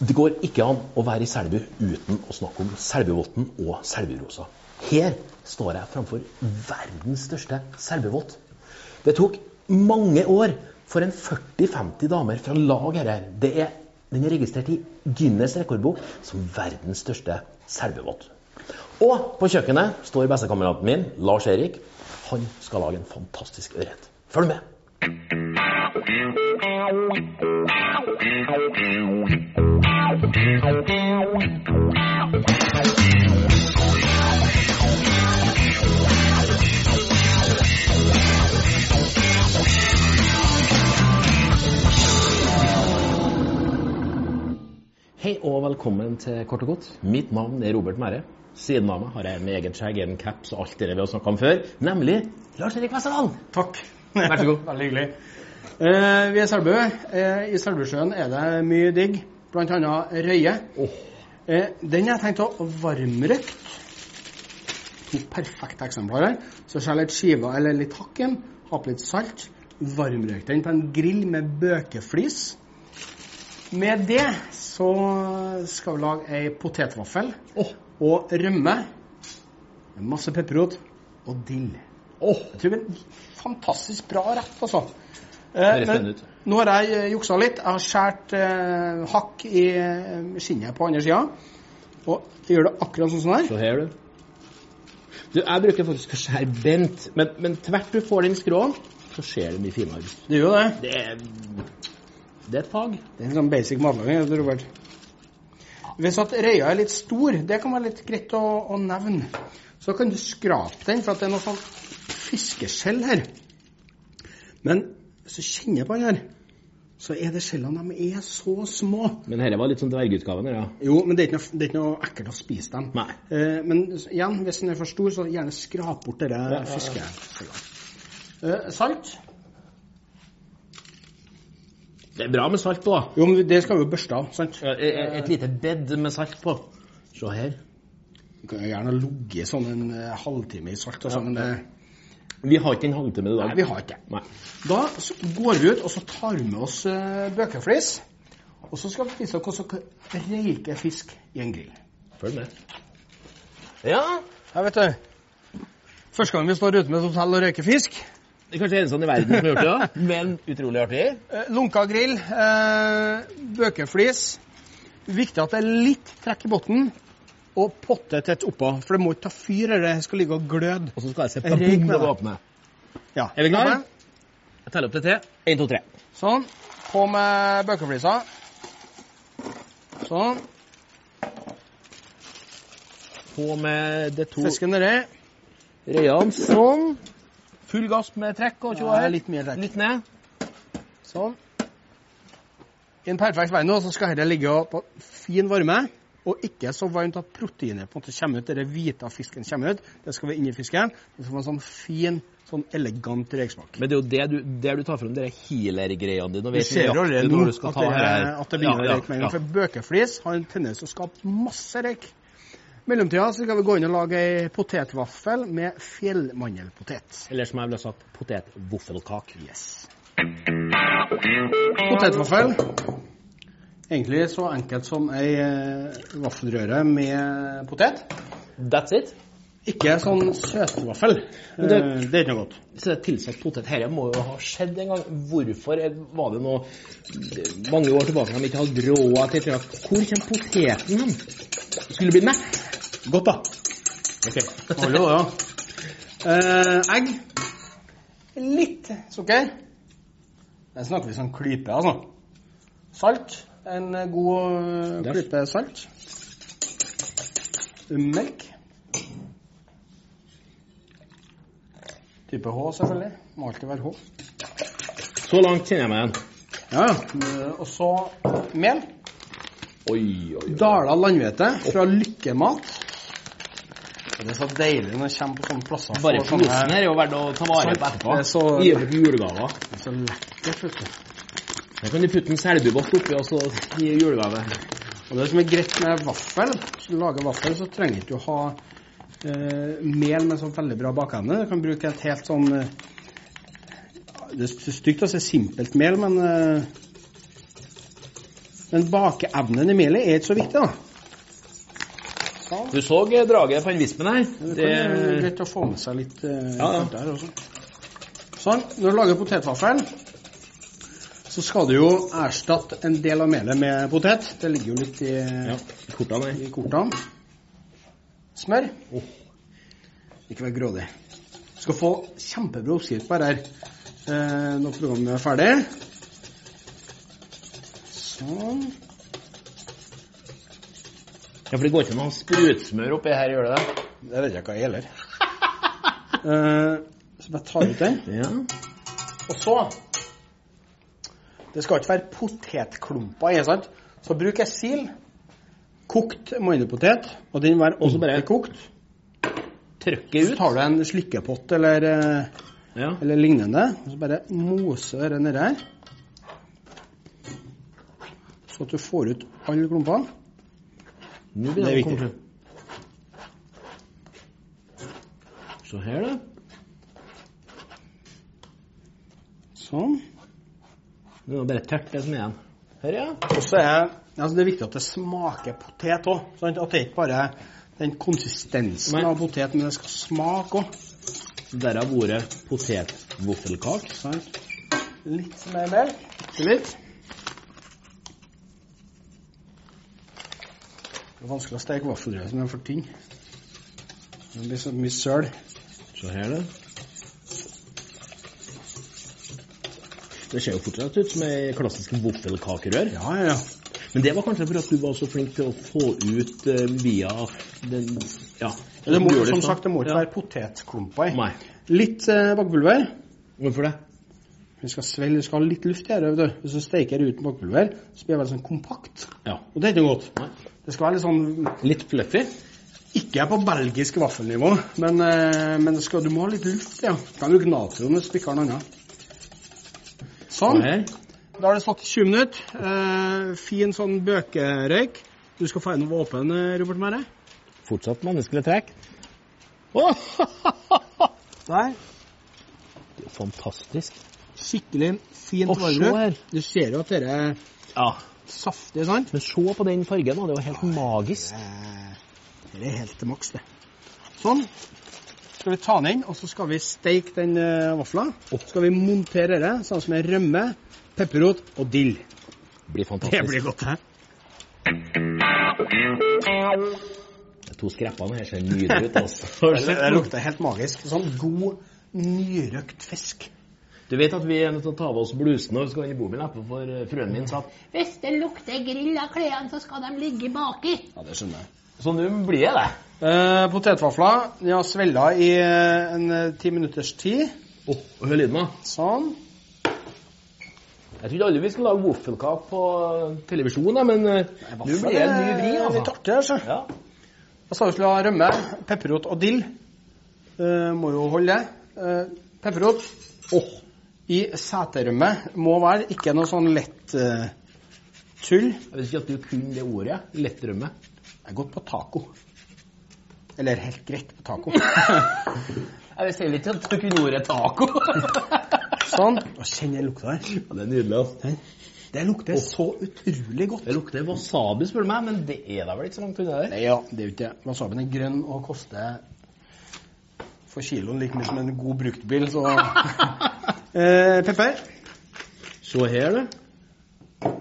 Det går ikke an å være i Selbu uten å snakke om Selbuvolten og Selburosa. Her står jeg framfor verdens største selbuvott. Det tok mange år for en 40-50 damer fra lag her. Det er, den er registrert i Guinness rekordbok som verdens største selbuvott. Og på kjøkkenet står bestekameraten min, Lars Erik. Han skal lage en fantastisk ørret. Følg med. Hei og velkommen til Kort og godt. Mitt navn er Robert Mære. Siden av meg har jeg en egen skjegg, en caps og alt det vi har snakka om før, nemlig Lars-Erik Westerdal. Takk. Vær så god. Veldig hyggelig. Eh, vi er i Selbu. Eh, I Selbusjøen er det mye digg, bl.a. røye. Oh. Eh, den har jeg tenkt å varmrøkt. To perfekte eksemplarer. Så skjell litt skiver eller litt hakken. Ha på litt salt. Varmrøk den på en grill med bøkeflis. Med det så skal vi lage ei potetvaffel oh. og rømme. Med masse pepperrot og dill. Oh. Jeg tror det er en fantastisk bra rett, altså. Eh, men nå har jeg eh, juksa litt. Jeg har skåret eh, hakk i eh, skinnet på andre sida. Og jeg gjør det akkurat sånn som her. Så her, du. Du, Jeg bruker faktisk å skjære bent, men, men tvert du får den skråen, så ser det mye finere ut. Det gjør det. Det er, det er et fag. Det er en sånn basic matlaging. Robert. Hvis at røya er litt stor, det kan være litt greit å, å nevne. Så kan du skrape den, for at det er noe sånn fiskeskjell her. Men hvis du kjenner på den her, så er det skjellene de er så små. Men dette var litt sånn dvergutgaven. Ja. Jo, men det er ikke noe, det er ikke noe ekkelt å spise dem. Nei. Eh, men igjen, hvis den er for stor, så gjerne skrap bort dere ja, ja. fiskeskjellene. Eh, salt? Det er bra med salt på. da. Jo, men det skal vi jo børste av, sant? Ja, Et, et lite bed med salt på. Se her. Du kan jo gjerne ligge sånn en eh, halvtime i salt og sånn, men det Vi har ikke en halvtime i dag. Nei, vi har ikke det. Da så går vi ut, og så tar vi med oss uh, bøkeflis. Og så skal vi vise dere hvordan dere reiker fisk i en grill. Følg med. Ja. Jeg vet du. Første gang vi står ute med et hotell og røyker fisk. Det er kanskje eneste i verden som har gjort det, men utrolig artig. Eh, lunka grill, eh, bøkeflis. Viktig at det er litt trekk i bunnen. Og potte tett oppå, for det må ikke ta fyr det skal ligge og gløde. Og så skal jeg se på med bom det. åpne. Ja. Er vi klare? Jeg teller opp til tre. Én, to, tre. Sånn. På med bøkeflisa. Sånn. På med det to Fisken nedi. Reiene Sånn. Full gass med trekk og Ja, litt mer trekk. Litt ned. Sånn. I en perfekt verden nå, så skal dette ligge på fin varme, og ikke så varmt at proteinet på en måte kommer ut, det hvite av fisken kommer ut. Det skal være inni fisken. Det skal være en sånn fin, sånn elegant røyksmak. Men det er jo det du, det du tar frem de healer-greiene dine. Vi ser jo allerede nå at det, at det begynner Ja, å røyke med en gang. For bøkeflis har en tendens til å skape masse røyk. I mellomtida skal vi gå inn og lage ei potetvaffel med fjellmandelpotet. Eller som jeg ville sagt, potetvoffelkake. Yes. Potetvaffel. Egentlig så enkelt som ei eh, vaffelrøre med potet. That's it. Ikke sånn søtvaffel. Det- Eh, Det er ikke noe godt. Så det er tilsatt potet. Dette må jo ha skjedd en gang. Hvorfor er- var det noe mange år tilbake de ikke hadde råd til det? Hvor kommer poteten hen? Skulle bli mett? Godt, da. Ok. Hallo, ja. Eh, egg. Litt sukker. Der snakker vi sånn klype, altså. Salt. En god eh, klype salt. Melk. Type H, selvfølgelig. Må alltid være H. Så langt kjenner jeg meg igjen. Ja. Eh, Og så mel. Oi, oi, oi. Dala landhvete fra Lykkemat. Det er så deilig når det kommer på sånne plasser. Bare posen her er jo verdt å ta vare på etterpå. Er Gi bort julegaver. Er så lekkert, vet du. Her kan du putte en selbubåt oppi og så gi julegave. Og det som er greit med vaffel, hvis du lager vaffel, så trenger du ikke ha eh, mel med sånn veldig bra bakende. Du kan bruke et helt sånn eh, Det er stygt å si simpelt mel, men eh, Men bakeevnen i melet er ikke så viktig, da. Du så draget på en vispen her. Det kan være greit å få med seg litt eh, Ja, ja. der også. Sånn. Når du lager potetvaffel, så skal du jo erstatte en del av melet med potet. Det ligger jo litt i, Ja, kortene i kortene. Smør. Ikke vær grådig. Du skal få kjempebra oppskrift på dette eh, når programmet er ferdig. Sånn. Ja, for det går ikke noe sprutsmør oppi her, gjør det det? Det vet jeg ikke hva gjelder. Eh, så bare tar ut den. Ja. Og så Det skal ikke være potetklumper i, sant? Så bruker jeg sil. Kokt mandelpotet. Og den var også så bare- kokt. Trykke Så tar du en slikkepott eller, eh, Ja. eller lignende, og så bare moser den nedi her. Så at du får ut alle klumpene. Nå Det er det viktig. Så. Her, da. Sånn. Det er bare tørt, det som er igjen. Her, ja. Også er altså det er viktig at det smaker potet òg. At det er ikke bare den konsistensen men, av potet, men det skal smake òg. Derav ordet potetvoffelkake. Sant? Litt mer melk. Litt. Det er vanskelig å steke vaffelrøret som er for tynn. Det blir så mye søl. Se her, da. Det ser jo fortsatt ut som ei klassisk vaffelkakerør. Ja, ja, ja. Men det var kanskje for at du var så flink til å få ut uh, via den Ja. Det må, som sagt, det må ikke Ja. være potetklumper i. Nei. Litt uh, bakepulver. Hvorfor det? Vi skal svelge, vi skal ha litt luft i du. Hvis du steker det uten bakepulver, så blir det veldig sånn kompakt. Ja. Og det er ikke noe godt. Nei. Det skal være litt sånn Litt fluffy? Ikke på belgisk vaffelnivå, men, eh, men det skal, du må ha litt luft. ja. Du kan bruke natron hvis du ikke har noe annet. Sånn. Da har det stått i 20 minutter. Eh, fin sånn bøkerøyk. Du skal få inn noe våpen, eh, Robert Mære. Fortsatt menneskelig trekk. Der. Det er jo fantastisk. Skikkelig fint Å, se Du ser jo at dette er Ja. saftig, sant? Men se på den fargen, da. Det er jo helt magisk. Eh, Det er helt til maks, det. Sånn. Skal vi ta den inn, og så skal vi steike den uh, vafla. Så skal vi montere det sånn som med rømme, pepperrot og dill. Det blir fantastisk. Det blir godt, det. De to skreppene her ser nydelige ut, altså. Det, det lukter helt magisk. Sånn god, nyrøkt fisk. Du vet at vi er nødt til å ta av oss blusene og vi skal inn i bobilen etterpå, for eh, fruen min sa at Hvis det lukter grill av klærne, så skal de ligge baki. Ja, det skjønner jeg. Så nå blir det det. Eh, potetvafler. De har svella i eh, en eh, ti minutters tid. Å, hør lyden, da. Sånn. Jeg trodde aldri vi skulle lage voffelkake på televisjon, da, men eh, nå blir det en ny vri, Litt altså. artig, altså. Ja. Da sa vi skulle ha rømme, pepperrot og dill. Eh, må jo holde det. Eh, pepperrot oh. i seterrømme må være. Ikke noe sånn lett tull. jeg visste ikke at du kunne det ordet. Lettrømme. Jeg er godt på taco. Eller helt greit på taco. Jeg heller ikke at du kunne ordet taco. sånn. Og kjenn den lukta her. Ja, det er nydelig, altså. Det lukter så utrolig godt. Det lukter wasabi, spør du meg, men det er da vel ikke så langt unna der? Nei, ja, det er jo ikke det. Wasabien er grønn og koster for kiloen like mye som en god bruktbil, så eh, Pepper. Se her, du.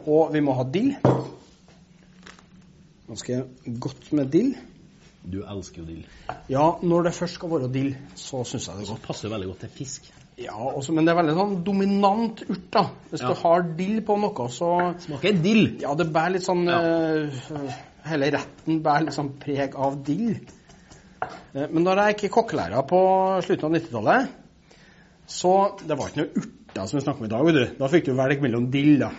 Og vi må ha dill. Ganske godt med dill. Du elsker jo dill. Ja, når det først skal være dill, så syns jeg det er Det passer veldig godt til fisk. Ja, også, Men det er veldig sånn dominant urt, da. Hvis Ja. du har dill på noe, så Smaker dill. Ja, det bærer litt sånn Ja. uh, Hele retten bærer litt sånn preg av dill. Uh, men da jeg gikk i kokkelæra på slutten av 90-tallet, så Det var ikke noe urter som vi snakker om i dag, du. Da fikk du velge mellom dill, da.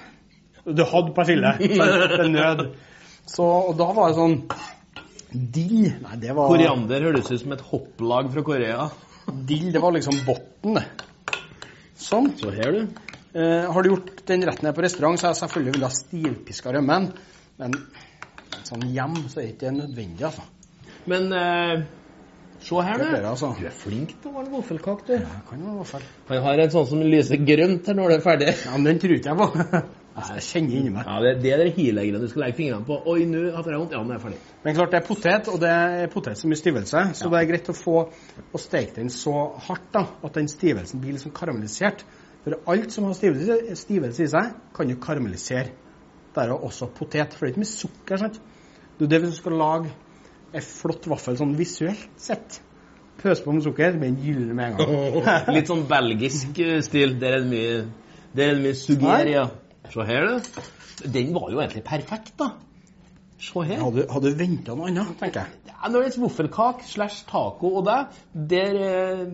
Du hadde persille til nød. Så, og da var det sånn Dill Nei, det var Koriander høres ut som et hopplag fra Korea. Dill, det var liksom botten. Sånn. Så her, du. Eh, har du gjort den retten her på restaurant, så har jeg selvfølgelig villet ha stilpiska rømmen. Men sånn hjem så er ikke det nødvendig, altså. Men eh, se her, Det er det, du. altså. Du er flink til å lage vaffelkake, du. Det kan jo vaffel. Han har en sånn som lyser grønt her når det er ferdig. Ja, men den tror ikke jeg på. Jeg kjenner inni meg. Ja, det, det er det healegreiene du skal legge fingrene på. Oi, nå har jeg vondt. Ja, nå er jeg ferdig. Men klart det er potet, og det er potet som er stivelse. Så Ja. det er greit å få å steke den så hardt da, at den stivelsen blir liksom karamellisert. For alt som har stivelse, stivelse i seg, kan jo karamellisere. Det er jo også potet, for det er ikke mye sukker. sant? Det er det hvis du skal lage en flott vaffel sånn visuelt sett. Pøse på med sukker, Men blir en gyllen med en gang. Litt sånn belgisk eh, stil. Der er det mye, der er det mye suger, ja. Se her, du. Den var jo egentlig perfekt, da. Se her. Hadde, hadde venta noe annet, tenker jeg. Ja, når det er voffelkake slash taco og deg, der eh,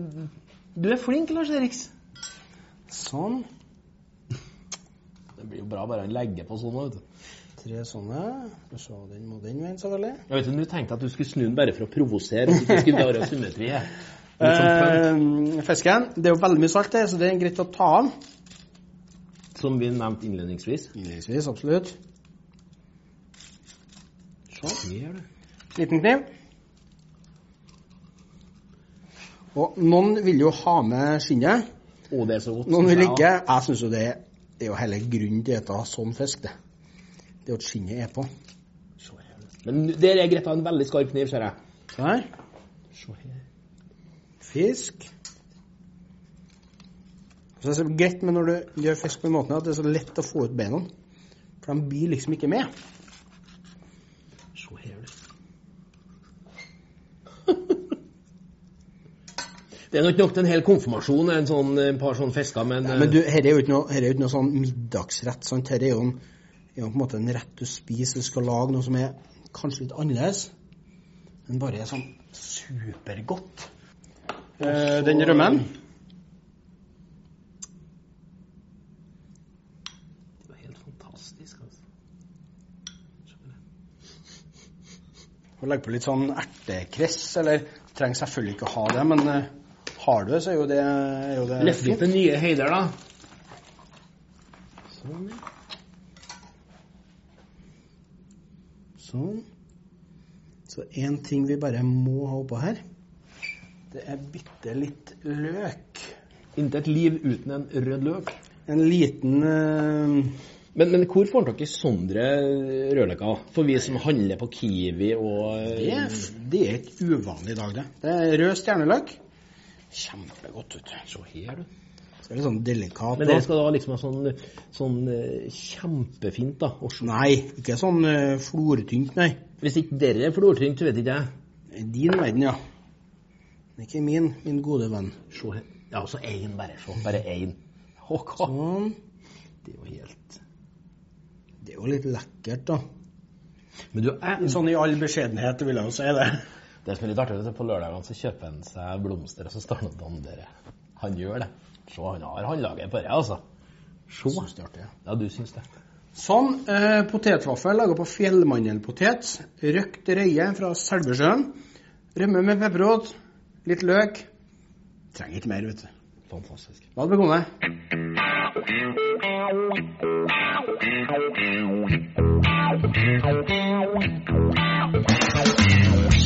Du er flink, Lars Eriks. Sånn. Det blir jo bra bare han legger på sånn vet du. Tre sånne. Skal vi den må den veien, selvfølgelig. Jeg vet du, Nå tenkte jeg at du skulle snu den bare for å provosere. At du skulle være symmetri. Eh, fisken, det er jo veldig mye salt i, så det er greit å ta av. Som vi nevnte innledningsvis. Innledningsvis, absolutt. Sånn. Her, du. Liten kniv. Og noen vil jo ha med skinnet. Å, det er så godt. Noen vil ikke. Jeg syns jo det det er jo hele grunnen til å spise sånn fisk, det. Det er jo at skinnet er på. Men der er Greta en veldig skarp kniv, ser jeg. Her. Se her. Fisk. Så det er så greit med når du gjør fisk på den måten at det er så lett å få ut beina. For de blir liksom ikke med. Se her, du. Det er nok nok en hel konfirmasjon, en sånn, en par sånne fisker, men, ja, men du, er jo ikke noe, er jo ikke noe sånn middagsrett. sant? Her er jo, en, er jo på en måte en rett du spiser. Du skal lage noe som er kanskje litt annerledes, men bare er sånn supergodt. Eh, den rømmen Det var helt fantastisk, altså. Se på det. Og legge på litt sånn ertekress, eller trenger selvfølgelig ikke å ha det, men uh, har du det, så er jo det, er jo det Løft til nye høyder, da. Sånn. Sånn. Så én ting vi bare må ha oppå her, det er bitte litt løk. Intet liv uten en rød løk. En liten eh, Men, men hvor får dere sånne rødløker? For vi som handler på Kiwi og Det det er ikke uvanlig i dag, det. Det er rød stjerneløk. Kjempegodt, vet du. Se her, du. Så det er litt sånn delikat. Men det skal da liksom ha sånn, sånn eh, kjempefint, da. Også. Nei, ikke sånn uh, flortynt, nei. Hvis ikke dere er flortynt, vet ikke jeg. I din verden, ja. Men ikke min, min gode venn. Se her. Ja, så én, bare. Se. Bare én. Sånn. Det er jo helt Det er jo litt lekkert, da. Men du, jeg, Sånn i all beskjedenhet vil jeg jo si det. Det som er litt artig, er at på lørdagene så kjøper han seg blomster, og så står han og danderer. Han gjør det. Se, han har håndlaget på det, altså. Se. Syns det er artig, ja. Ja, du syns det. Sånn. Eh, potetvaffel laga på fjellmandelpotet. Røkt røye fra Selbusjøen. Rømme med pepperrot. Litt løk. Trenger ikke mer, vet du. Fantastisk. La det bekomme. Thank you.